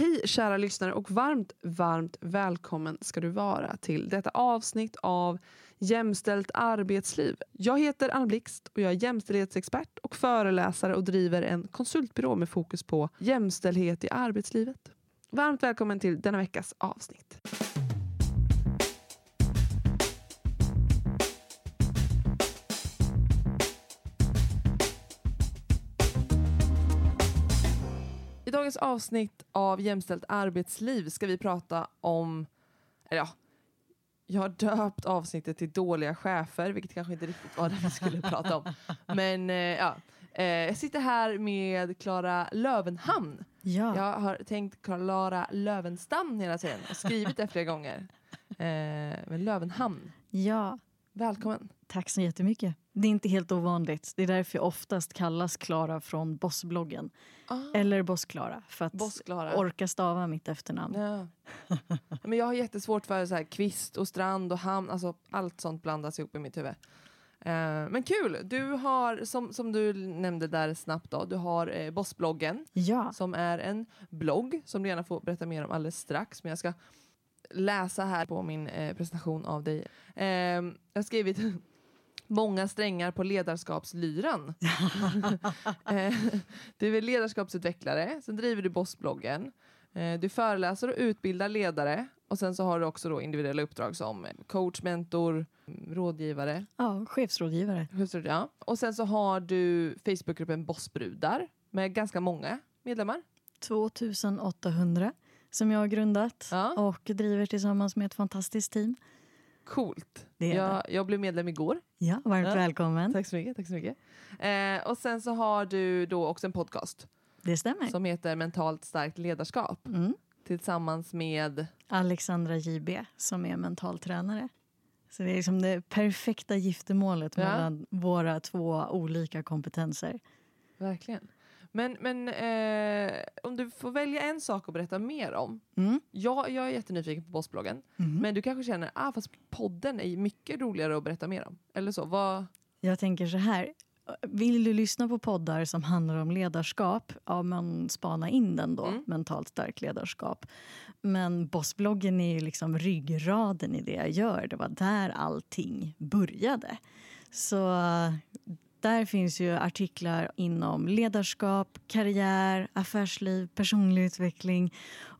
Hej kära lyssnare och varmt, varmt välkommen ska du vara till detta avsnitt av Jämställt arbetsliv. Jag heter Anna Blixt och jag är jämställdhetsexpert och föreläsare och driver en konsultbyrå med fokus på jämställdhet i arbetslivet. Varmt välkommen till denna veckas avsnitt. Dagens avsnitt av Jämställt arbetsliv ska vi prata om, eller ja, jag har döpt avsnittet till dåliga chefer, vilket kanske inte riktigt var det vi skulle prata om. Men eh, ja, eh, jag sitter här med Klara Lövenhamn. Ja. Jag har tänkt Klara Lövenstam hela tiden och skrivit det flera gånger. Eh, men Lövenhamn, ja, välkommen. tack så jättemycket. Det är inte helt ovanligt. Det är därför jag oftast kallas Klara från Bossbloggen. Ah, Eller Boss-Klara, för att Boss-Klara. orka stava mitt efternamn. Ja. Men jag har jättesvårt för så här, kvist och strand och hamn, alltså allt sånt blandas ihop i mitt huvud. Eh, men kul! Du har, som, som du nämnde där snabbt, då, du har eh, Bossbloggen Ja, som är en blogg som du gärna får berätta mer om alldeles strax. Men jag ska läsa här på min eh, presentation av dig. Eh, jag har skrivit många strängar på ledarskapslyran. eh, du är ledarskapsutvecklare, sen driver du Bossbloggen. Eh, du föreläser och utbildar ledare och sen så har du också då individuella uppdrag som coach, mentor, rådgivare. ja, chefsrådgivare. Ja. Och sen så har du Facebookgruppen Bossbrudar med ganska många medlemmar. 2800 som jag har grundat Ja. och driver tillsammans med ett fantastiskt team. Coolt. Det är jag, jag blev medlem igår. Ja, varmt Ja. välkommen. Tack så mycket. Tack så mycket. Eh, och sen så har du då också en podcast Det stämmer. som heter Mentalt starkt ledarskap Mm. tillsammans med Alexandra JB som är mentaltränare. Så det är liksom det perfekta giftermålet Ja. mellan våra två olika kompetenser. Verkligen. Men, men eh, om du får välja en sak att berätta mer om. Mm. Jag, jag är jättenyfiken på Bossbloggen. Mhm. Men du kanske känner att ah, podden är mycket roligare att berätta mer om. Eller så. Vad, Jag tänker så här. Vill du lyssna på poddar som handlar om ledarskap, ja men spana in den då, Mm. mentalt starkt ledarskap. Men Bossbloggen är ju liksom ryggraden i det jag gör. Det var där allting började. Så där finns ju artiklar inom ledarskap, karriär, affärsliv, personlig utveckling.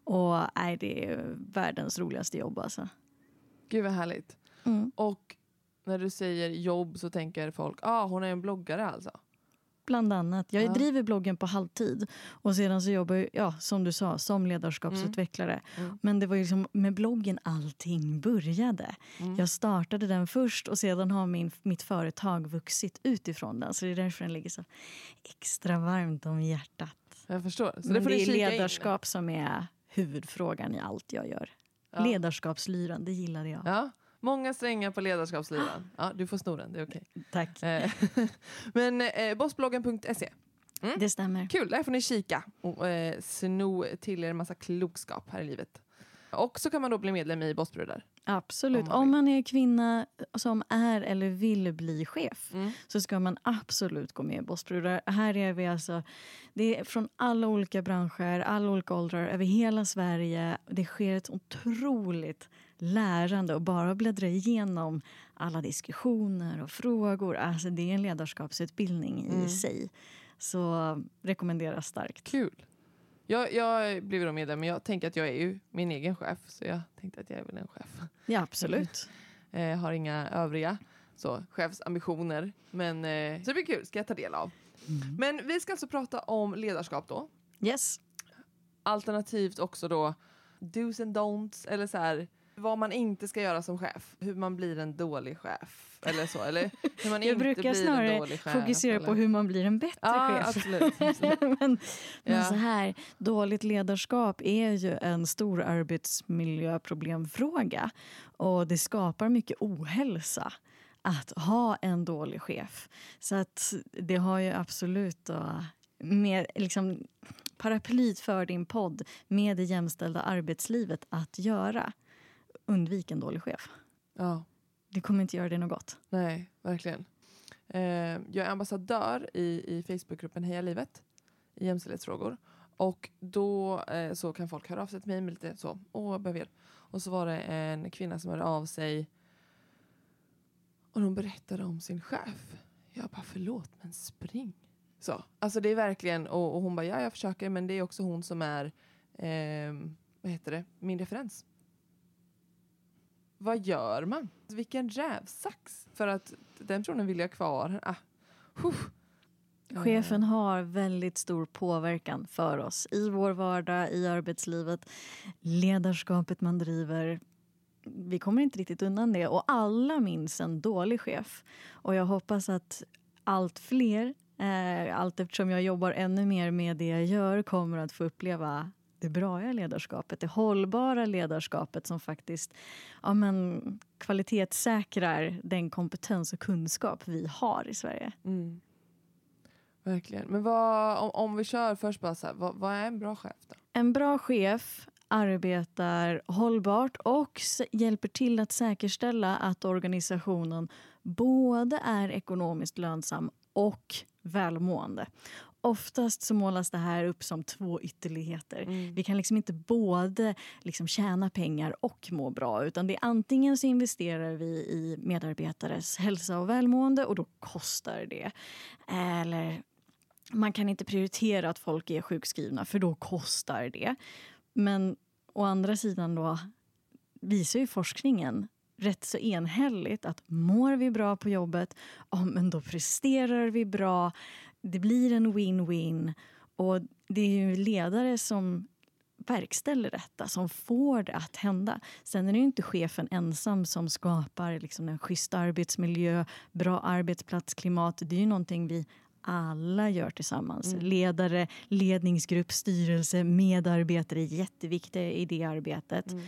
Och nej, det är världens roligaste jobb alltså. gud vad härligt. Mm. Och när du säger jobb så tänker folk, ah, hon är en bloggare alltså. Bland annat. Jag Ja. driver bloggen på halvtid och sedan så jobbar jag, ja, som du sa, som ledarskapsutvecklare. Mm. Men det var ju liksom med bloggen allting började. Mm. Jag startade den först och sedan har min, mitt företag vuxit utifrån den. Så det är därför den ligger så extra varmt om hjärtat. Jag förstår. Så det Men får det ni är kika in. ledarskap som är huvudfrågan i allt jag gör. Ja. Ledarskapslyran, det gillade jag. Ja, många strängar på ledarskapsliran. Ja, du får sno den, det är okej. Tack. Eh, Men eh, bossbloggen.se. Det stämmer. Kul, där får ni kika och eh, sno till er en massa klokskap här i livet. Och så kan man då bli medlem i Bossbrudar. Absolut. Om man Om man är kvinna som är eller vill bli chef Mm. så ska man absolut gå med i Bossbrudar. Här är vi alltså, det är från alla olika branscher, alla olika åldrar, över hela Sverige. Det sker ett otroligt lärande och bara bläddra igenom alla diskussioner och frågor. Alltså det är en ledarskapsutbildning i Mm. sig. Så rekommenderas starkt. Kul. Jag, jag blev då medlem, men jag tänker att jag är ju min egen chef. Så jag tänkte att jag är väl en chef. Ja, absolut. Eh, har inga övriga så, chefsambitioner. Men, eh, så det blir kul, ska jag ta del av. Men vi ska alltså prata om ledarskap då. Yes. Alternativt också då do's and don'ts, eller så här, vad man inte ska göra som chef. Hur man blir en dålig chef. Eller så, eller hur man Jag inte brukar blir en snarare dålig chef. fokusera eller? på hur man blir en bättre Ja, chef. absolut. absolut. men men Ja. så här, dåligt ledarskap är ju en stor arbetsmiljöproblemfråga. Och det skapar mycket ohälsa att ha en dålig chef. Så att det har ju absolut då, med liksom, paraplyt för din podd med det jämställda arbetslivet att göra. Undvik en dålig chef. Ja, Det kommer inte göra dig något gott. nej, verkligen. Eh, jag är ambassadör i, i Facebookgruppen Heja livet i jämställdhetsfrågor. Och då eh, så kan folk höra av sig till mig med lite så, åh jag behöver hjälp. Och så var det en kvinna som hörde av sig och hon berättade om sin chef. Jag bara förlåt men spring. Så. Alltså det är verkligen, och, och hon bara ja jag försöker men det är också hon som är, eh, vad heter det, min referens. Vad gör man? Vilken rävsax. För att den personen vill jag kvar. Ah. Huh. Eh. Chefen har väldigt stor påverkan för oss i vår vardag, i arbetslivet. Ledarskapet man driver. Vi kommer inte riktigt undan det. Och alla minns en dålig chef. Och jag hoppas att allt fler, eh, allt eftersom jag jobbar ännu mer med det jag gör kommer att få uppleva det bra ledarskapet, det hållbara ledarskapet som faktiskt ja, men, kvalitetssäkrar den kompetens och kunskap vi har i Sverige. Mm. Verkligen. Men vad, om, om vi kör först bara så här, vad, vad är en bra chef då? En bra chef arbetar hållbart och hjälper till att säkerställa att organisationen både är ekonomiskt lönsam och välmående. Oftast så målas det här upp som två ytterligheter. Mm. Vi kan liksom inte både liksom tjäna pengar och må bra. Utan det är Antingen så investerar vi i medarbetares hälsa och välmående och då kostar det. Eller man kan inte prioritera att folk är sjukskrivna för då kostar det. Men å andra sidan då visar ju forskningen rätt så enhälligt att mår vi bra på jobbet, ja, men då presterar vi bra. Det blir en win-win. Och det är ju ledare som verkställer detta, som får det att hända. Sen är det inte chefen ensam som skapar liksom en schysst arbetsmiljö, bra arbetsplatsklimat. Det är ju någonting vi alla gör tillsammans. Mm. Ledare, ledningsgrupp, styrelse, medarbetare är jätteviktiga i det arbetet. Mm.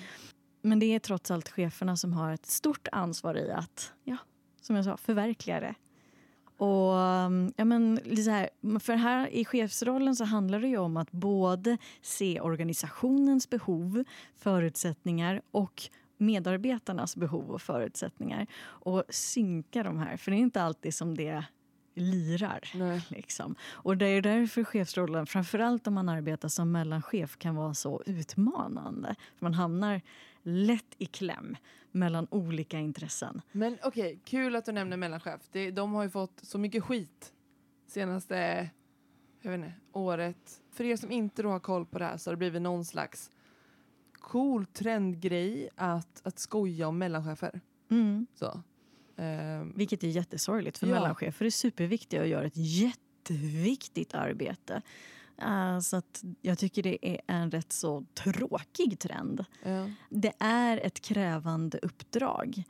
Men det är trots allt cheferna som har ett stort ansvar i att, ja, som jag sa, förverkliga det. Och, um, ja, men, här, för här i chefsrollen så handlar det ju om att både se organisationens behov, förutsättningar och medarbetarnas behov och förutsättningar och synka de här. För det är inte alltid som det lirar. Liksom. Och det är därför chefsrollen, framförallt om man arbetar som mellanchef, kan vara så utmanande. För man hamnar lätt i kläm mellan olika intressen. Men okej, okay, kul att du nämner mellanchef. Det, de har ju fått så mycket skit senaste jag vet inte, året. För er som inte då har koll på det här så har det blivit någon slags cool trendgrej att, att skoja om mellanchefer. Mm. Så. Um, Vilket är jättesorgligt för ja. mellanchefer är superviktiga och gör ett jätteviktigt arbete. Uh, så att jag tycker det är en rätt så tråkig trend. Ja. Det är ett krävande uppdrag.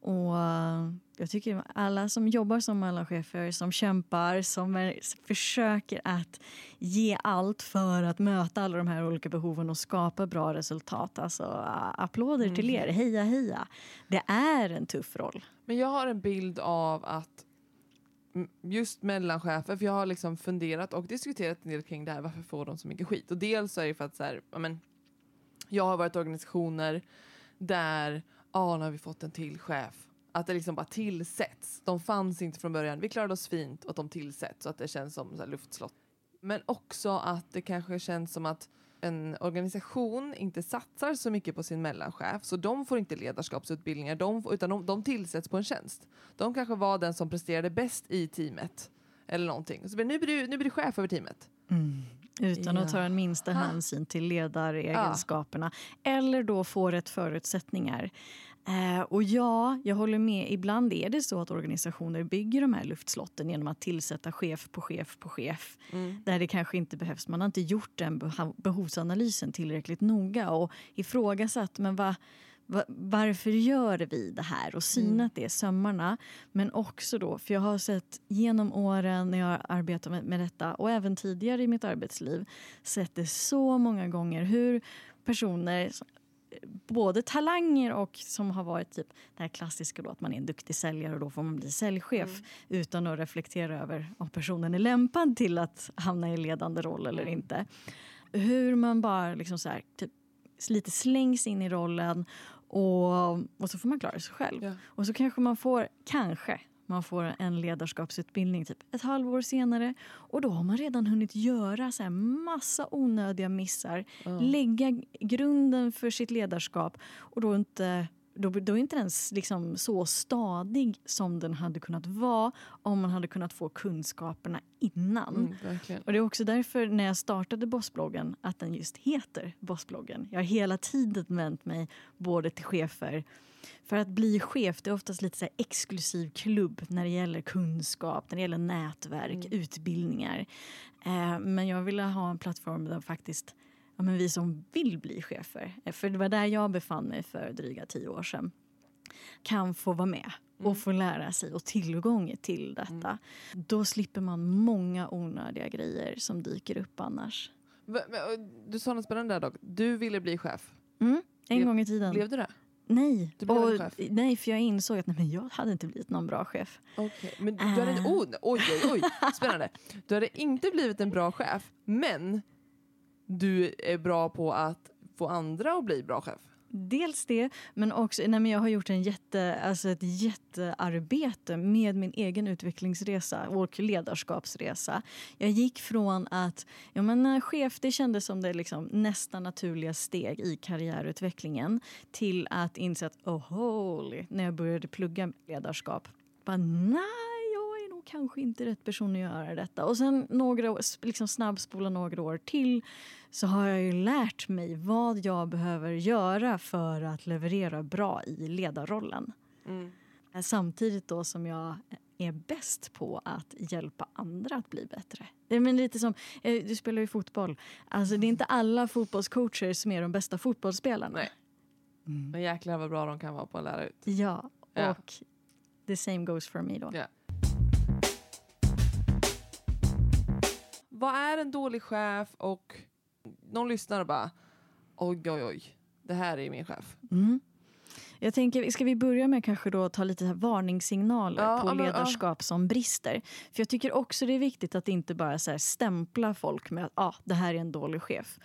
Och uh, jag tycker alla som jobbar som mellanchefer, som kämpar, som är, försöker att ge allt för att möta alla de här olika behoven och skapa bra resultat. Alltså uh, applåder mm. till er, heja heja. Det är en tuff roll. Men jag har en bild av att just mellanchefer, för jag har liksom funderat och diskuterat en del kring det här, varför får de så mycket skit? Och dels är det för att så här, men, jag har varit i organisationer där, ja ah, nu har vi fått en till chef. Att det liksom bara tillsätts. De fanns inte från början. Vi klarade oss fint och att de tillsätts så att det känns som så luftslott. Men också att det kanske känns som att en organisation inte satsar så mycket på sin mellanchef så de får inte ledarskapsutbildningar de utan de, de tillsätts på en tjänst. De kanske var den som presterade bäst i teamet eller någonting. Så nu blir du, nu blir du chef över teamet. Mm. Utan ja. att ta en minsta hänsyn till ledaregenskaperna. Ja. Eller då få rätt förutsättningar. Eh, och ja, jag håller med. Ibland är det så att organisationer bygger de här luftslotten genom att tillsätta chef på chef på chef. Mm. Där det kanske inte behövs. Man har inte gjort den behovsanalysen tillräckligt noga och ifrågasatt men va, va, varför gör vi det här och synat mm. det sömmarna. Men också då, för jag har sett genom åren när jag arbetat med, med detta och även tidigare i mitt arbetsliv sett det så många gånger hur personer både talanger och som har varit typ det här klassiska då att man är en duktig säljare och då får man bli säljchef mm. utan att reflektera över om personen är lämpad till att hamna i ledande roll eller mm. inte. Hur man bara liksom så här, typ, lite slängs in i rollen och, och så får man klara sig själv. Ja. Och så kanske man får, kanske, Man får en ledarskapsutbildning typ ett halvår senare och då har man redan hunnit göra så här massa onödiga missar. Ja. Lägga grunden för sitt ledarskap och då inte då, då är inte den s- liksom så stadig som den hade kunnat vara om man hade kunnat få kunskaperna innan. Mm. Och Det är också därför när jag startade Bossbloggen att den just heter Bossbloggen. Jag har hela tiden vänt mig både till chefer för att bli chef det är oftast lite så exklusiv klubb när det gäller kunskap, när det gäller nätverk, Mm. utbildningar. Eh, men jag ville ha en plattform där faktiskt ja, men vi som vill bli chefer, eh, för det var där jag befann mig för dryga tio år sedan, kan få vara med Mm. och få lära sig och tillgång till detta. Då slipper man många onödiga grejer som dyker upp annars. Du sa något spännande där dock. Du ville bli chef. Mm, en gång i tiden. Blev du det? nej. Du blev och, chef? nej, för jag insåg att nej, men jag hade inte blivit någon bra chef. Okej, men du hade inte... Äh. Oh, oj, oj, oj. Spännande. Du hade inte blivit en bra chef, men du är bra på att få andra att bli bra chef. Dels det, men också nej, men jag har gjort en jätte, alltså ett jättearbete med min egen utvecklingsresa och ledarskapsresa. Jag gick från att ja, men, eh, chef det kändes som det liksom nästa naturliga steg i karriärutvecklingen till att inse att oh holy, när jag började plugga ledarskap. Bara, nej, kanske inte rätt person att göra detta. Och sen några liksom snabbspola några år till så har jag ju lärt mig vad jag behöver göra för att leverera bra i ledarrollen. Mm. Samtidigt då som jag är bäst på att hjälpa andra att bli bättre. Men lite som, eh, du spelar ju fotboll. Alltså det är inte alla fotbollscoacher som är de bästa fotbollsspelarna. Nej. Mm. Men jäklar vad bra de kan vara på att lära ut. Ja, Ja. och the same goes for me då. Ja. Vad är en dålig chef och någon lyssnar och bara oj, oj, oj, det här är min chef. Mm. Jag tänker, ska vi börja med kanske då ta lite varningssignaler Ja, på men, ja. ledarskap som brister? För jag tycker också det är viktigt att inte bara så stämpla folk med att ah, det här är en dålig chef.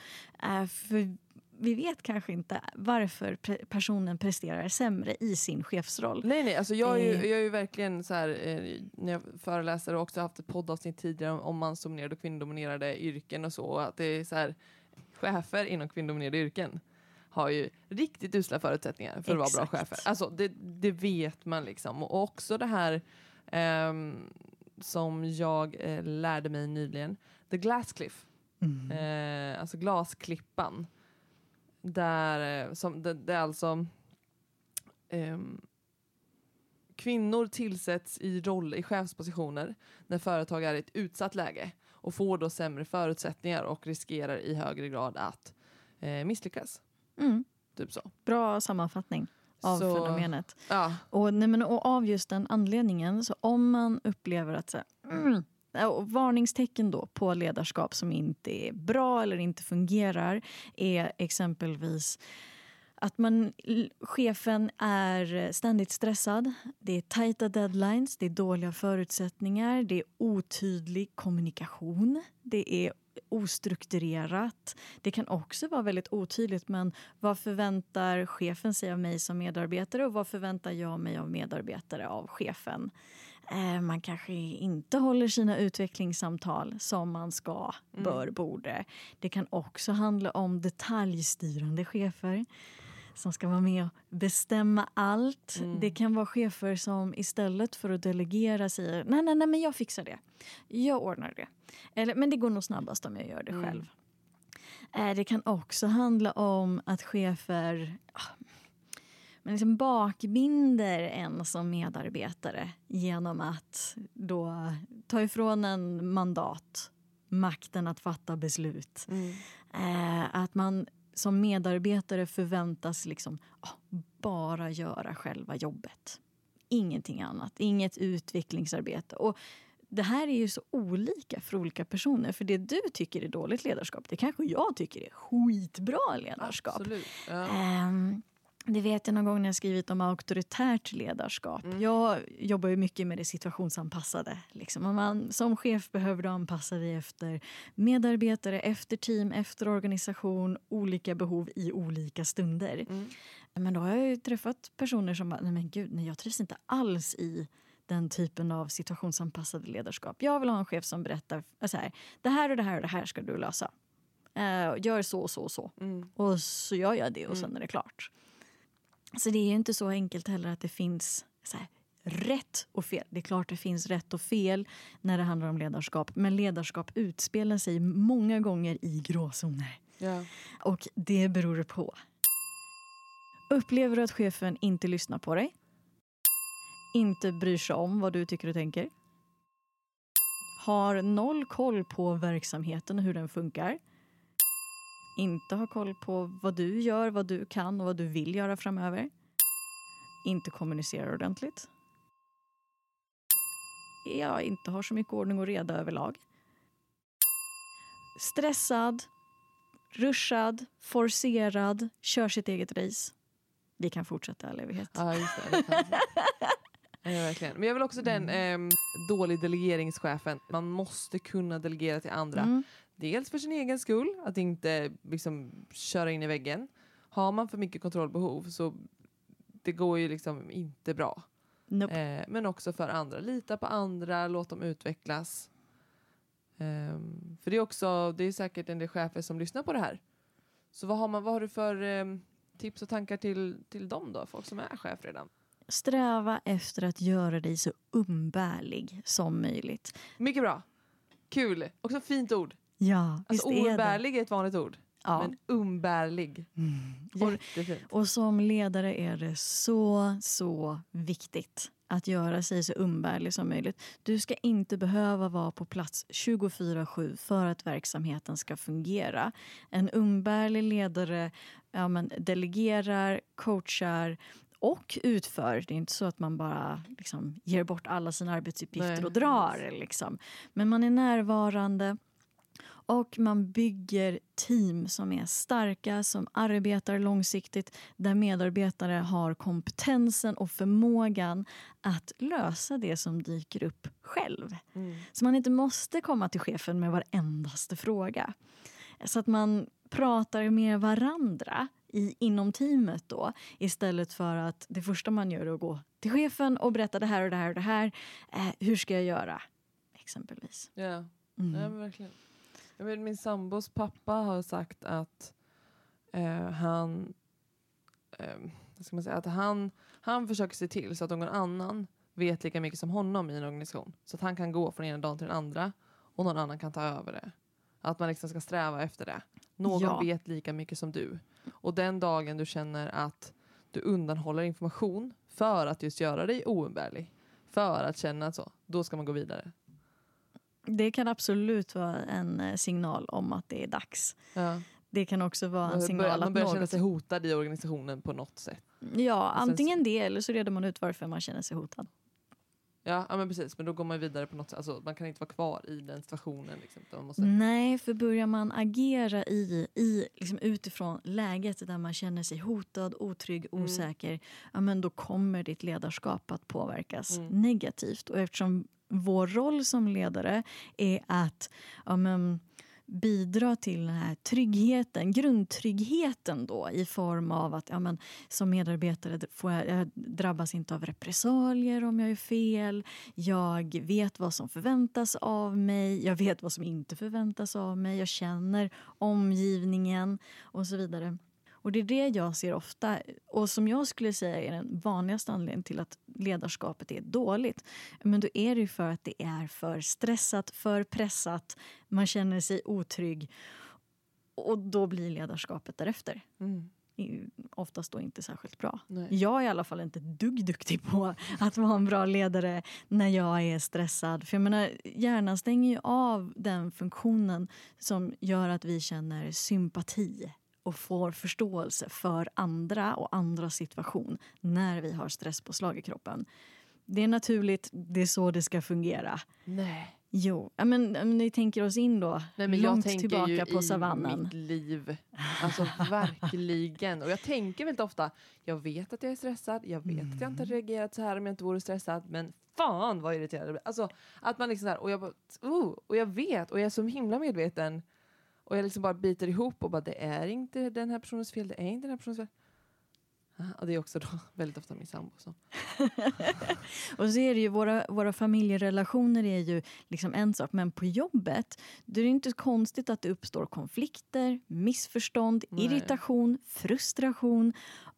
Eh, för vi vet kanske inte varför pre- personen presterar sämre i sin chefsroll. Nej, nej, alltså jag är ju, Eh. jag är ju verkligen så här, eh, när jag föreläser och också haft ett poddavsnitt tidigare om, om mansdominerade och kvinnodominerade yrken och så, att det är så här, chefer inom kvinnodominerade yrken har ju riktigt usla förutsättningar för att vara bra Exakt. chefer. Alltså det, det vet man liksom. Och också det här ehm, som jag eh, lärde mig nyligen, the glass cliff. Mm. Eh, alltså glasklippan. Där, eh, som, det, det är alltså ehm, kvinnor tillsätts i roll i chefspositioner när företag är i ett utsatt läge och får då sämre förutsättningar och riskerar i högre grad att eh, misslyckas. Mm. Typ så. Bra sammanfattning av Så- fenomenet. Ja, Och, nej, men, och av just den anledningen, så om man upplever att så mm, Eh, och varningstecken då på ledarskap som inte är bra eller inte fungerar är exempelvis att man, chefen är ständigt stressad. Det är tajta deadlines, det är dåliga förutsättningar, det är otydlig kommunikation. Det är ostrukturerat. Det kan också vara väldigt otydligt men vad förväntar chefen sig av mig som medarbetare och vad förväntar jag mig av medarbetare av chefen? Eh, man kanske inte håller sina utvecklingssamtal som man ska, Mm. bör, borde. Det kan också handla om detaljstyrande chefer som ska vara med och bestämma allt. Mm. Det kan vara chefer som istället för att delegera säger nej, nej, nej, men jag fixar det. Jag ordnar det. Eller, men det går nog snabbast om jag gör det Mm. själv. Eh, Det kan också handla om att chefer ah, men liksom bakbinder en som medarbetare genom att då ta ifrån en mandat, makten att fatta beslut. mm. Eh, att man som medarbetare förväntas liksom ah, bara göra själva jobbet. Ingenting annat, inget utvecklingsarbete. Och det här är ju så olika för olika personer. För det du tycker är dåligt ledarskap, det kanske jag tycker är skitbra ledarskap. absolut. Ja. Ehm, det vet jag någon gång när jag skrivit om auktoritärt ledarskap. Mm. Jag jobbar ju mycket med det situationsanpassade. Liksom. Om man, som chef behöver du anpassa dig efter medarbetare, efter team, efter organisation, olika behov i olika stunder. Mm. Men då har jag ju träffat personer som bara, nej men gud, nej, jag trivs inte alls i den typen av situationsanpassade ledarskap. Jag vill ha en chef som berättar så här, det här och det här och det här ska du lösa. Uh, gör så och så och så. Mm. Och så gör jag det och sen Mm. är det klart. Så det är ju inte så enkelt heller att det finns här, rätt och fel. Det är klart det finns rätt och fel när det handlar om ledarskap. Men ledarskap utspelar sig många gånger i gråzoner. Ja. Och det beror på. Upplever du att chefen inte lyssnar på dig? Inte bryr sig om vad du tycker och tänker? Har noll koll på verksamheten och hur den funkar? Inte har koll på vad du gör, vad du kan och vad du vill göra framöver? Inte kommunicerar ordentligt? Ja, inte har så mycket ordning och reda överlag? Stressad, ruschad, forcerad, kör sitt eget race. Vi kan fortsätta all evighet. Ja, just det. Ja, verkligen. Men jag vill också den ehm, dålig delegeringschefen. Man måste kunna delegera till andra. Mm. Dels för sin egen skull, att inte liksom, köra in i väggen. Har man för mycket kontrollbehov så det går ju liksom inte bra. Nope. Eh, men också för andra. Lita på andra, låt dem utvecklas. Ehm, för det är också, det är säkert en del chefer som lyssnar på det här. Så vad har, man, vad har du för ehm, tips och tankar till, till dem då? Folk som är chef redan. Sträva efter att göra dig så umbärlig som möjligt. Mycket bra. Kul. Också fint ord. Ja, Alltså visst är oumbärlig är ett vanligt ord. Ja. Men umbärlig. Mm. Och, Jättefint. och som ledare är det så, så viktigt att göra sig så umbärlig som möjligt. Du ska inte behöva vara på plats 24-7 för att verksamheten ska fungera. En umbärlig ledare ja, men delegerar, coachar och utför. Det är inte så att man bara liksom, ger bort alla sina arbetsuppgifter Nej, och drar. Liksom. Men man är närvarande. Och man bygger team som är starka, som arbetar långsiktigt där medarbetare har kompetensen och förmågan att lösa det som dyker upp själv. Mm. Så man inte måste komma till chefen med varendaste fråga. Så att man pratar med varandra i, inom teamet då istället för att det första man gör är att gå till chefen och berätta det här och det här och det här. Eh, hur ska jag göra? Exempelvis. Ja. Mm. Ja, verkligen. Jag vet, min sambos pappa har sagt att eh, han, eh, ska man säga, att han, han försöker se till så att någon annan vet lika mycket som honom i en organisation. Så att han kan gå från ena dagen till den andra och någon annan kan ta över det. Att man liksom ska sträva efter det. Någon Ja. vet lika mycket som du. Och den dagen du känner att du undanhåller information för att just göra dig oumbärlig, för att känna så, då ska man gå vidare. Det kan absolut vara en eh, signal om att det är dags. Ja. Det kan också vara en Man signal börjar, man att börjar känna något... sig hotad i organisationen på något sätt. Ja, antingen det eller så reder man ut varför man känner sig hotad. Ja, ja men precis, men då går man vidare på något sätt. Alltså, man kan inte vara kvar i den situationen. Liksom, man måste, Nej, för börjar man agera i, i liksom utifrån läget där man känner sig hotad, otrygg, Mm. osäker, ja, men då kommer ditt ledarskap att påverkas Mm. negativt. Och eftersom vår roll som ledare är att ja, men, bidra till den här tryggheten, grundtryggheten då i form av att ja, men, som medarbetare får jag, jag drabbas inte av repressalier om jag är fel. Jag vet vad som förväntas av mig, jag vet vad som inte förväntas av mig, jag känner omgivningen och så vidare. Och Det är det jag ser ofta och som jag skulle säga är den vanligaste anledningen till att ledarskapet är dåligt. Men då är det ju för att det är för stressat, för pressat, man känner sig otrygg och då blir ledarskapet därefter. mm, Oftast då inte särskilt bra. nej. Jag är i alla fall inte dugg duktig på att vara en bra ledare när jag är stressad. För jag menar, hjärnan stänger ju av den funktionen som gör att vi känner sympati och får förståelse för andra och andras situation när vi har stresspåslag i kroppen. Det är naturligt, det är så det ska fungera. nej. Jo, men om ni tänker oss in då, Nej, men jag långt tänker tillbaka ju på i savannen. mitt liv. Alltså verkligen. Och jag tänker väldigt ofta, jag vet att jag är stressad, jag vet att jag inte Mm. reagerat så här om jag inte vore stressad, men fan vad irriterad jag blir. Alltså att man liksom så här, och jag bara, oh, och jag vet, och jag är så himla medveten. Och jag liksom bara biter ihop och bara, det är inte den här personens fel, det är inte den här personens fel. Och det är också då väldigt ofta min sambo. Så. Och så är det ju, våra, våra familjerelationer är ju liksom en sak, men på jobbet då är det inte konstigt att det uppstår konflikter, missförstånd, Nej. irritation, frustration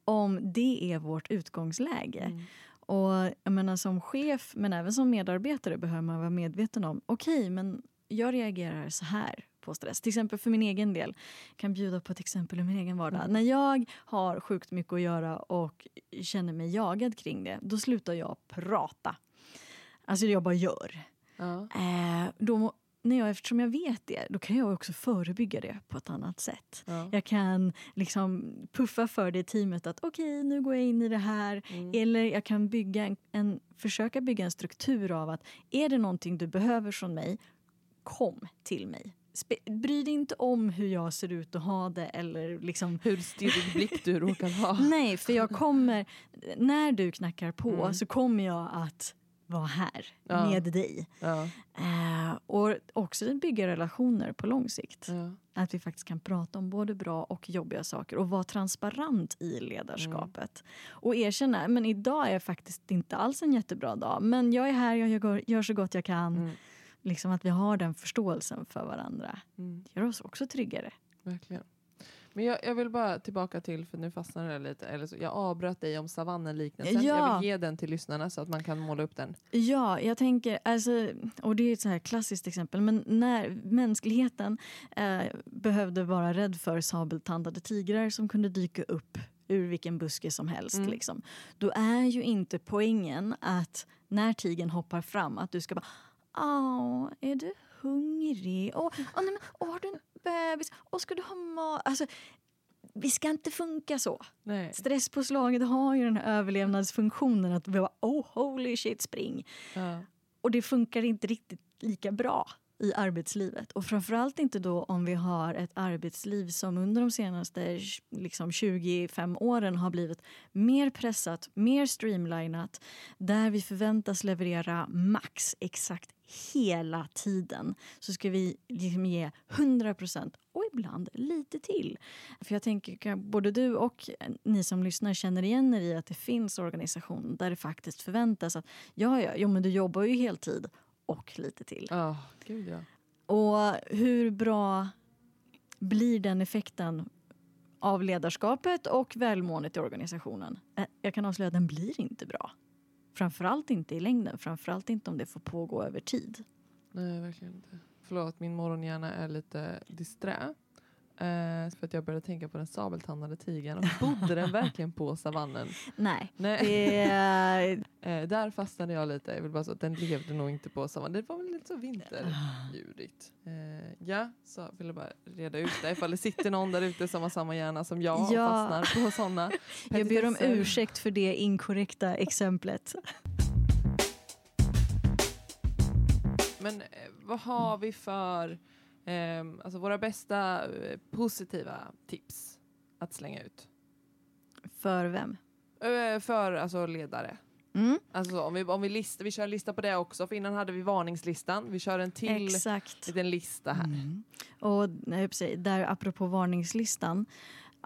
om det är vårt utgångsläge. Mm. Och jag menar, som chef, men även som medarbetare behöver man vara medveten om okej, men jag reagerar så här på stress. Till exempel för min egen del. Jag kan bjuda på ett exempel ur min egen vardag. Mm. När jag har sjukt mycket att göra och känner mig jagad kring det, då slutar jag prata. Alltså jag bara gör. Ja. Eh, då, när jag, eftersom jag vet det, då kan jag också förebygga det på ett annat sätt. Ja. Jag kan liksom puffa för det i teamet att okej, nu går jag in i det här. Mm. Eller jag kan bygga en, en, försöka bygga en struktur av att är det någonting du behöver från mig, kom till mig. Bry dig inte om hur jag ser ut och har det eller liksom Hur stirrig blick du råkar ha. Nej, för jag kommer, när du knackar på Mm. så kommer jag att vara här Ja. med dig. Ja. Eh, och också bygga relationer på lång sikt. Ja. Att vi faktiskt kan prata om både bra och jobbiga saker och vara transparent i ledarskapet. Och erkänna, men idag är faktiskt inte alls en jättebra dag. Men jag är här, jag gör, gör så gott jag kan. Mm. Liksom att vi har den förståelsen för varandra. Mm. gör oss också tryggare. Verkligen. Men jag, jag vill bara tillbaka till, för nu fastnade det lite, eller så, jag avbröt dig om savannen-liknelsen. Ja. Jag vill ge den till lyssnarna så att man kan måla upp den. Ja, jag tänker, alltså, och det är ett så här klassiskt exempel, men när mänskligheten eh, behövde vara rädd för sabeltandade tigrar som kunde dyka upp ur vilken buske som helst. Mm. Liksom. Då är ju inte poängen att när tigern hoppar fram att du ska bara Åh, är du hungrig? Åh, åh, nej, men, åh, har du en bebis? Åh, ska du ha mat? Alltså, vi ska inte funka så. Nej. Stresspåslaget har ju den här överlevnadsfunktionen att vi bara oh holy shit spring. Ja. Och det funkar inte riktigt lika bra i arbetslivet. Och framförallt inte då om vi har ett arbetsliv som under de senaste liksom, 25 åren har blivit mer pressat, mer streamlinat där vi förväntas leverera max exakt hela tiden. Så ska vi liksom ge 100 procent och ibland lite till. För jag tänker både du och ni som lyssnar känner igen er i att det finns organisationer där det faktiskt förväntas att ja, ja, jo, men du jobbar ju heltid och lite till. Ja, gud ja. Och hur bra blir den effekten av ledarskapet och välmåendet i organisationen? Eh, Jag kan avslöja att den blir inte bra. Framförallt inte i längden, framförallt inte om det får pågå över tid. Nej, verkligen inte. Förlåt, min morgonhjärna är lite disträ. Eh, för att jag började tänka på den sabeltandade tigern. Och Bodde den verkligen på savannen? Nej, Nej. är... Eh, där fastnade jag lite. Jag vill bara att den levde nog inte på savannen. Det var väl lite så vinterljudigt. Eh, ja, så vill jag bara reda ut det. Ifall det sitter någon där ute som har samma hjärna som jag och Ja. fastnar på sådana Jag ber om ursäkt för det inkorrekta exemplet. Men eh, vad har vi för ehm, alltså våra bästa eh, positiva tips att slänga ut? För vem? Eh, för alltså ledare. Mm, Alltså om vi, om vi, lista, vi kör en lista på det också, för innan hade vi varningslistan. Vi kör en till exakt. liten lista här. Mm. Och nej, där apropå varningslistan,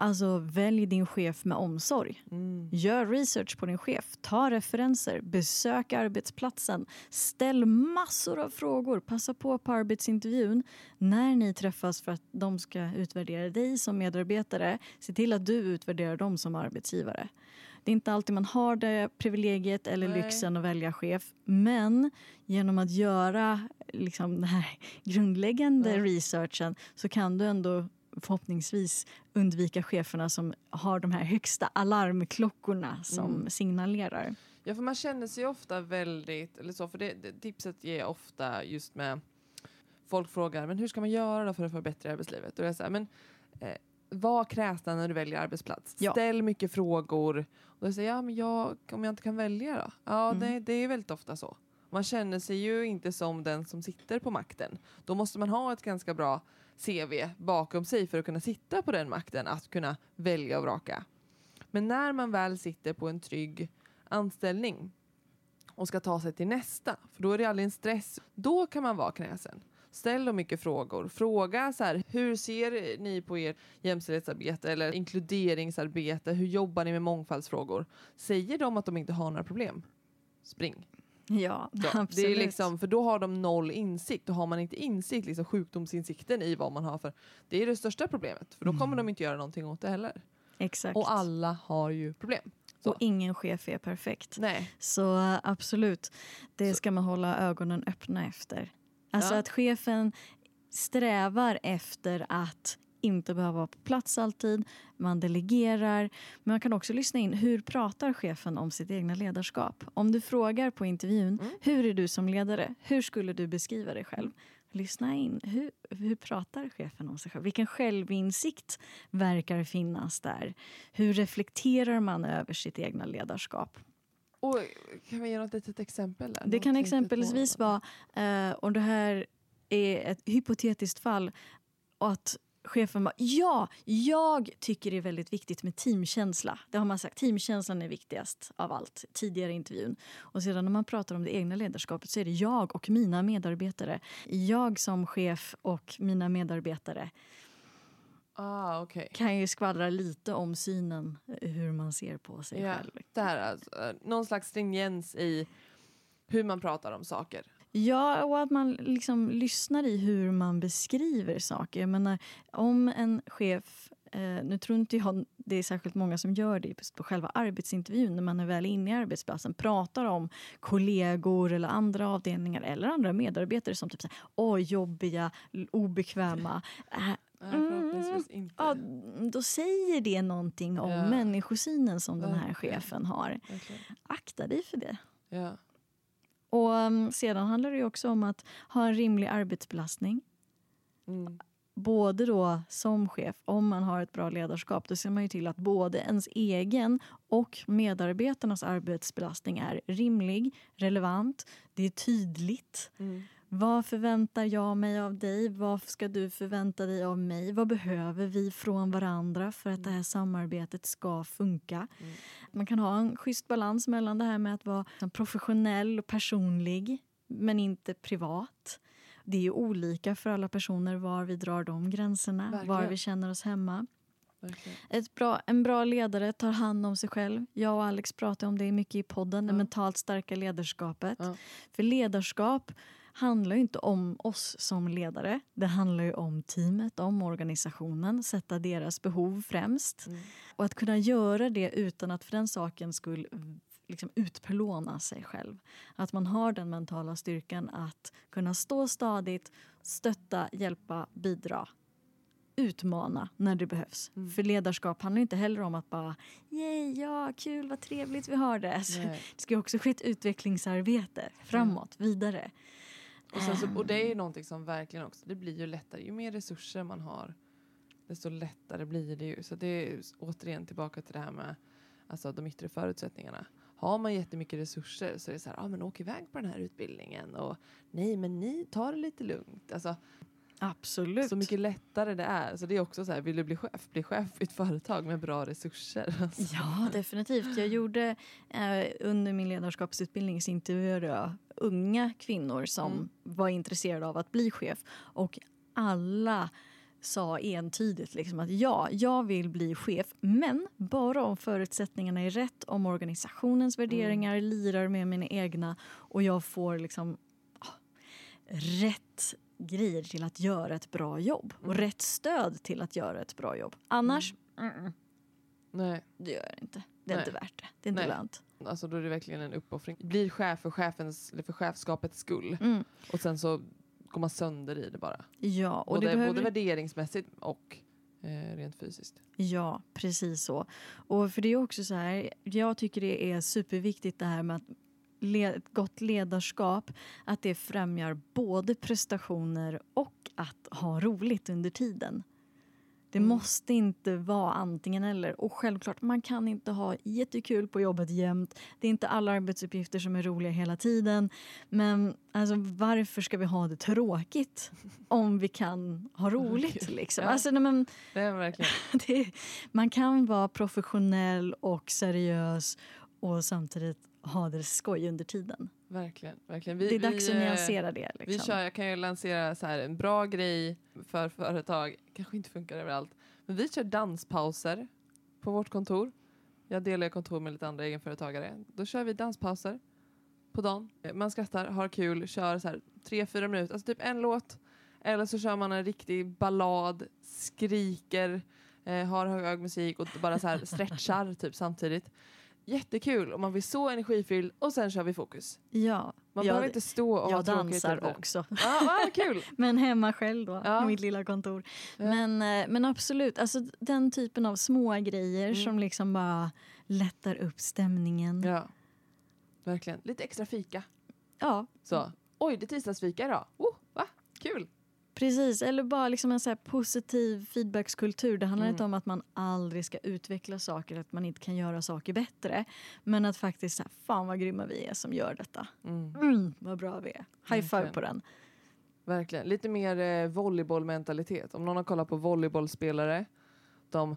alltså välj din chef med omsorg. Mm. Gör research på din chef, ta referenser, besök arbetsplatsen, ställ massor av frågor, passa på på arbetsintervjun när ni träffas för att de ska utvärdera dig som medarbetare. Se till att du utvärderar dem som arbetsgivare. Det är inte alltid man har det privilegiet eller Nej. lyxen att välja chef. Men genom att göra liksom, den här grundläggande Ja. researchen så kan du ändå förhoppningsvis undvika cheferna som har de här högsta alarmklockorna som Mm. signalerar. Ja, för man känner sig ofta väldigt, eller så, för det, det tipset ger jag ofta just med folk frågar, men hur ska man göra då för att förbättra arbetslivet? Och jag säger, men eh, var kräsen när du väljer arbetsplats. Ja. Ställ mycket frågor. Och jag säger, ja men jag, om jag inte kan välja då? Ja, Mm. det, det är väldigt ofta så. Man känner sig ju inte som den som sitter på makten. Då måste man ha ett ganska bra CV bakom sig för att kunna sitta på den makten, att kunna välja och vraka. Men när man väl sitter på en trygg anställning och ska ta sig till nästa, för då är det aldrig en stress, då kan man vara knäsen. ställ dem mycket frågor. Fråga så här, hur ser ni på ert jämställdhetsarbete eller inkluderingsarbete? Hur jobbar ni med mångfaldsfrågor? Säger de att de inte har några problem? Spring. Ja, Så, absolut. det är liksom, för då har de noll insikt. Då har man inte insikt, liksom sjukdomsinsikten i vad man har för. Det är det största problemet. För då kommer de inte göra någonting åt det heller. Exakt. Och alla har ju problem. Så. Och ingen chef är perfekt. Nej. Så absolut, det ska man hålla ögonen öppna efter. Alltså Ja. att chefen strävar efter att inte behöva vara på plats alltid. Man delegerar. Men man kan också lyssna in. Hur pratar chefen om sitt egna ledarskap? Om du frågar på intervjun, Mm. hur är du som ledare? Hur skulle du beskriva dig själv? Lyssna in. Hur, hur pratar chefen om sig själv? Vilken självinsikt verkar finnas där? Hur reflekterar man över sitt egna ledarskap? Och kan vi ge något litet exempel? Där? Det kan exempelvis vara, eh, och det här är ett hypotetiskt fall, att chefen bara ja, jag tycker det är väldigt viktigt med teamkänsla. Det har man sagt, teamkänslan är viktigast av allt tidigare intervjun. Och sedan när man pratar om det egna ledarskapet så är det jag och mina medarbetare. Jag som chef och mina medarbetare Ah, okej. kan ju skvallra lite om synen, hur man ser på sig Ja. själv. Det här är alltså, någon slags stringens i hur man pratar om saker. Ja, och att man liksom lyssnar i hur man beskriver saker. Jag menar, om en chef... Eh, nu tror inte jag det är särskilt många som gör det på själva arbetsintervjun när man är väl inne i arbetsplatsen. Pratar om kollegor eller andra avdelningar eller andra medarbetare som typ så här, Åh, jobbiga, obekväma. Äh, inte. ja, då säger det någonting om Ja. människosynen som den här chefen har. Verkligen. Akta dig för det. Ja. Och um, sedan handlar det ju också om att ha en rimlig arbetsbelastning. Mm. Både då som chef, om man har ett bra ledarskap, då ser man ju till att både ens egen och medarbetarnas arbetsbelastning är rimlig, relevant, det är tydligt. Mm. Vad förväntar jag mig av dig? Vad ska du förvänta dig av mig? Vad behöver vi från varandra för att det här samarbetet ska funka? Mm. Man kan ha en schysst balans mellan det här med att vara professionell och personlig men inte privat. Det är ju olika för alla personer var vi drar de gränserna, var Verkligen. vi känner oss hemma. Bra, en bra ledare tar hand om sig själv. Jag och Alex pratar om det mycket i podden, det Ja. mentalt starka ledarskapet. Ja. För ledarskap handlar ju inte om oss som ledare. Det handlar ju om teamet, om organisationen, sätta deras behov främst. Mm. Och att kunna göra det utan att för den saken skull liksom utplåna sig själv. Att man har den mentala styrkan att kunna stå stadigt, stötta, hjälpa, bidra. Utmana när det behövs. Mm. För ledarskap handlar inte heller om att bara Yay, ja, kul, vad trevligt vi har det. Det ska också ske ett utvecklingsarbete framåt, vidare. Och, så, och det är ju någonting som verkligen också, det blir ju lättare. Ju mer resurser man har, desto lättare blir det ju. Så det är återigen tillbaka till det här med alltså, de yttre förutsättningarna. Har man jättemycket resurser så är det så här, ah, men åk iväg på den här utbildningen. Och nej, men ni tar det lite lugnt. Alltså, Absolut. så mycket lättare det är. Så det är också så här, vill du bli chef, bli chef i ett företag med bra resurser. Alltså. Ja, definitivt. Jag gjorde eh, under min ledarskapsutbildning så intervjuade jag unga kvinnor som Mm. var intresserade av att bli chef. Och alla sa entydigt liksom att ja, jag vill bli chef men bara om förutsättningarna är rätt, om organisationens värderingar lirar med mina egna och jag får liksom ah, rätt grejer till att göra ett bra jobb och Mm. rätt stöd till att göra ett bra jobb. Annars, mm, Nej, det gör jag inte. Det är Nej. inte värt det. Det är inte Nej. lönt. Alltså då är det verkligen en uppoffring. Blir chef för, chefens, eller för chefskapets skull. Mm. Och sen så går man sönder i det bara. Ja, och Både, det behöver... både värderingsmässigt och eh, rent fysiskt. Ja, precis så. Och för det är också så här, jag tycker det är superviktigt det här med att le, gott ledarskap, att det främjar både prestationer och att ha roligt under tiden. Det Mm. måste inte vara antingen eller. Och självklart, man kan inte ha jättekul på jobbet jämt. Det är inte alla arbetsuppgifter som är roliga hela tiden. Men alltså, varför ska vi ha det tråkigt om vi kan ha roligt? Liksom? Ja. Alltså, nej, men, det, man kan vara professionell och seriös och samtidigt ha det skoj under tiden. Verkligen. verkligen. Vi, det är dags vi, att eh, nyansera det. Liksom. Vi kör, jag kan ju lansera så här, en bra grej för företag. kanske inte funkar överallt. Men vi kör danspauser på vårt kontor. Jag delar kontor med lite andra egenföretagare. Då kör vi danspauser på dagen. Man skrattar, har kul, kör så här tre, fyra minuter. Alltså typ en låt. Eller så kör man en riktig ballad, skriker, eh, har hög musik och bara så här stretchar typ samtidigt. Jättekul om man blir så energifylld och sen kör vi fokus. Ja, Man jag, behöver inte stå och jag dansar också. Ja, ah, kul! Men hemma själv då, Ja. på mitt lilla kontor. Ja. Men, eh, men absolut, alltså, den typen av små grejer Mm. som liksom bara lättar upp stämningen. Ja. Ja, verkligen. Lite extra fika. Så. Oj, det är tisdagsfika idag. Oh, va? Kul! Precis. Eller bara liksom en så positiv feedbackskultur. Det handlar Mm. inte om att man aldrig ska utveckla saker, att man inte kan göra saker bättre. Men att faktiskt, så här, fan vad grymma vi är som gör detta. Mm, Mm, vad bra vi är. High five på den. verkligen. Lite mer eh, volleybollmentalitet. Om någon har kollat på volleybollspelare. De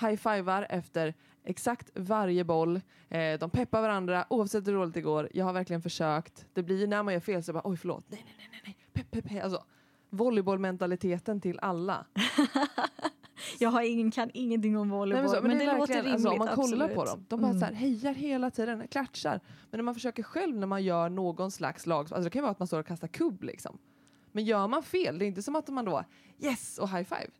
high-fivar efter exakt varje boll. Eh, de peppar varandra oavsett hur dåligt det går. Jag har verkligen försökt. Det blir när man gör fel så bara oj förlåt. Nej, nej, nej, nej. Pepp, pepp, pepp. Alltså, volleybollmentaliteten till alla. Jag har ingen, kan ingenting om volleyboll, Nej, så- men, det, är låter rimligt. alltså, Om man kollar absolut. på dem, de bara Mm. så här, hejar hela tiden, klatschar. Men när man försöker själv när man gör någon slags lag, alltså det kan vara att man står och kastar kubb liksom. Men gör man fel, det är inte som att man då yes och high five.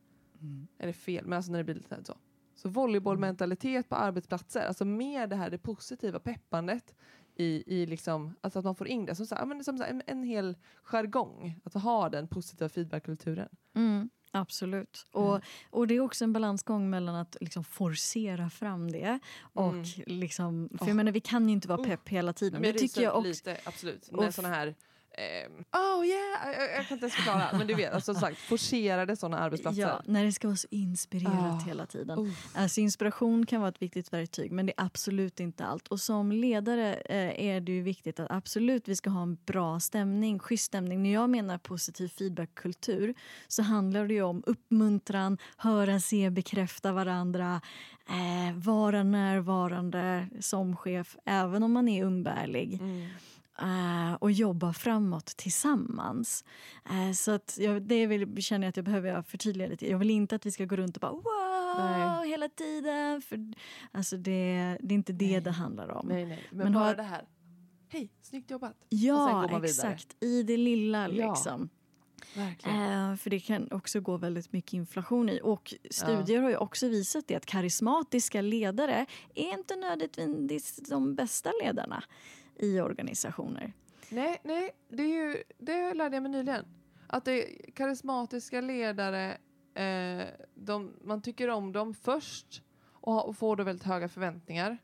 Mm. Eller fel, men alltså när det blir lite så. Så volleybollmentalitet på arbetsplatser, alltså mer det här det positiva peppandet i, i liksom, alltså att man får in det som, så här, men som så här, en, en hel jargong, att ha den positiva feedbackkulturen. Mm, absolut. Och, och det är också en balansgång mellan att liksom forcera fram det och Mm. liksom... För Oh. jag menar, vi kan ju inte vara Oh. pepp hela tiden. Men Det tycker jag också. lite, absolut. Och f- såna här ehm, oh yeah, jag, jag kan inte ens förklara. men du vet, alltså, som sagt, forcerade sådana arbetsplatser. Ja, när det ska vara så inspirerat Ah. hela tiden. Oh. Alltså inspiration kan vara ett viktigt verktyg men det är absolut inte allt. Och som ledare eh, är det ju viktigt att absolut vi ska ha en bra stämning, schysst stämning. När jag menar positiv feedbackkultur så handlar det ju om uppmuntran, höra, se, bekräfta varandra, eh, vara närvarande som chef även om man är umbärlig. Mm. Eh, och jobba framåt tillsammans. Eh, så att jag, det vill, känner jag att jag behöver förtydliga lite. Jag vill inte att vi ska gå runt och bara wow Nej. hela tiden. För, alltså det, det är inte det Nej. det handlar om. Nej, nej. Men, Men bara har- det här. Hej, snyggt jobbat. Ja, exakt. I det lilla Ja. liksom. Verkligen. Eh, för det kan också gå väldigt mycket inflation i. Och studier har ju också visat det att karismatiska ledare är inte nödvändigtvis de bästa ledarna i organisationer. Nej, nej, det, är ju, det lärde jag mig nyligen. Att det är karismatiska ledare, eh, de, man tycker om dem först och, ha- och får då väldigt höga förväntningar.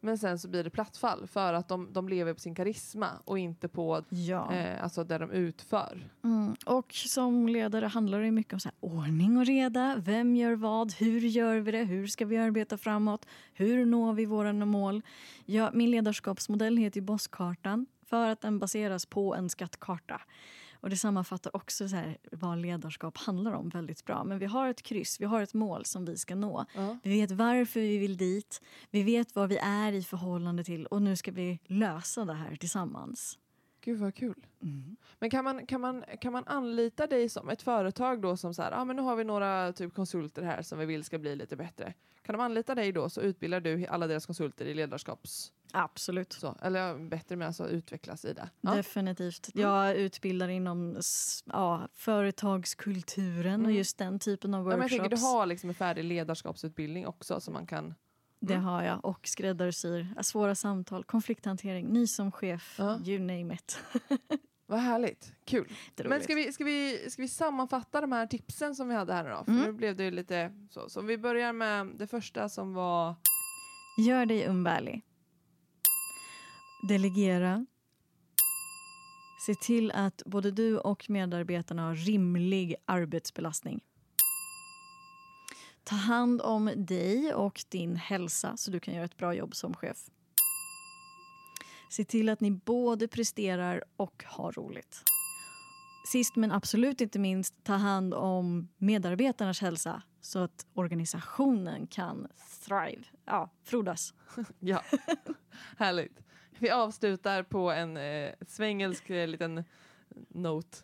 Men sen så blir det plattfall för att de, de lever på sin karisma och inte på Ja. eh, alltså det de utför. Mm. Och som ledare handlar det mycket om så här, ordning och reda. Vem gör vad? Hur gör vi det? Hur ska vi arbeta framåt? Hur når vi våra mål? Ja, min ledarskapsmodell heter ju Bosskartan för att den baseras på en skattkarta. Och det sammanfattar också så här, vad ledarskap handlar om väldigt bra. Men vi har ett kryss, vi har ett mål som vi ska nå. Ja. Vi vet varför vi vill dit, vi vet vad vi är i förhållande till och nu ska vi lösa det här tillsammans. Gud vad kul. Men kan man, kan, man, kan man anlita dig som ett företag då som så här, ah, men nu har vi några typ konsulter här som vi vill ska bli lite bättre. Kan de anlita dig då så utbildar du alla deras konsulter i ledarskaps... Absolut. Så, eller bättre med alltså utvecklas i det. Ja. Definitivt. Mm. Jag utbildar inom ja, företagskulturen och Mm. just den typen av Ja, men jag workshops. tänker, du har liksom en färdig ledarskapsutbildning också som man kan... Det Mm. har jag. Och skräddarsyr ja, svåra samtal, konflikthantering, ny som chef, Ja. you name it. Vad härligt, kul. Men ska vi, ska, vi, ska vi sammanfatta de här tipsen som vi hade här nu då? För Mm. nu blev det lite så. Så vi börjar med det första som var... Gör dig umbärlig. Delegera. Se till att både du och medarbetarna har rimlig arbetsbelastning. Ta hand om dig och din hälsa så du kan göra ett bra jobb som chef. Se till att ni både presterar och har roligt. Sist men absolut inte minst, ta hand om medarbetarnas hälsa så att organisationen kan thrive, ja, frodas. Ja, härligt. Vi avslutar på en eh, svengelsk eh, liten note.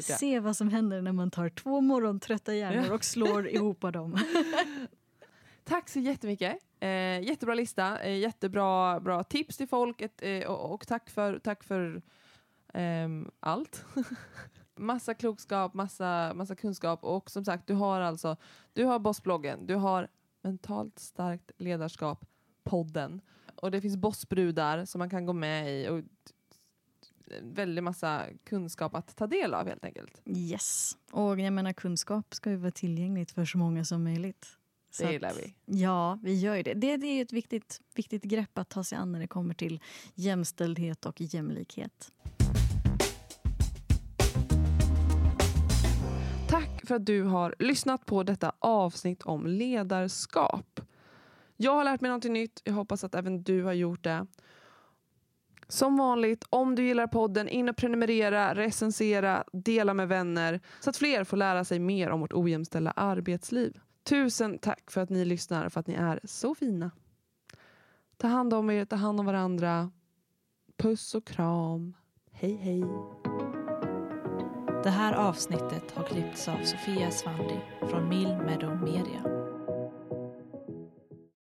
Se vad som händer när man tar två morgontrötta hjärnor och slår ihop dem. Tack så jättemycket. Eh, jättebra lista, eh, jättebra bra tips till folk ett, eh, och, och tack för, tack för ehm, allt. massa klokskap, massa, massa kunskap och som sagt, du har alltså du har Bossbloggen, du har Mentalt starkt ledarskap, podden och det finns bossbrudar som man kan gå med i och väldigt massa kunskap att ta del av helt enkelt. Yes, och jag menar kunskap ska ju vara tillgängligt för så många som möjligt. Så Det gillar vi. Ja, vi gör ju det. Det, det är ett viktigt, viktigt grepp att ta sig an när det kommer till jämställdhet och jämlikhet. Tack för att du har lyssnat på detta avsnitt om ledarskap. Jag har lärt mig något nytt. Jag hoppas att även du har gjort det. Som vanligt, om du gillar podden, in och prenumerera, recensera, dela med vänner så att fler får lära sig mer om vårt ojämställda arbetsliv. Tusen tack för att ni lyssnar, för att ni är så fina. Ta hand om er, ta hand om varandra. Puss och kram. Hej, hej. Det här avsnittet har klippts av Sofia Svandi från Mill Meadow Media.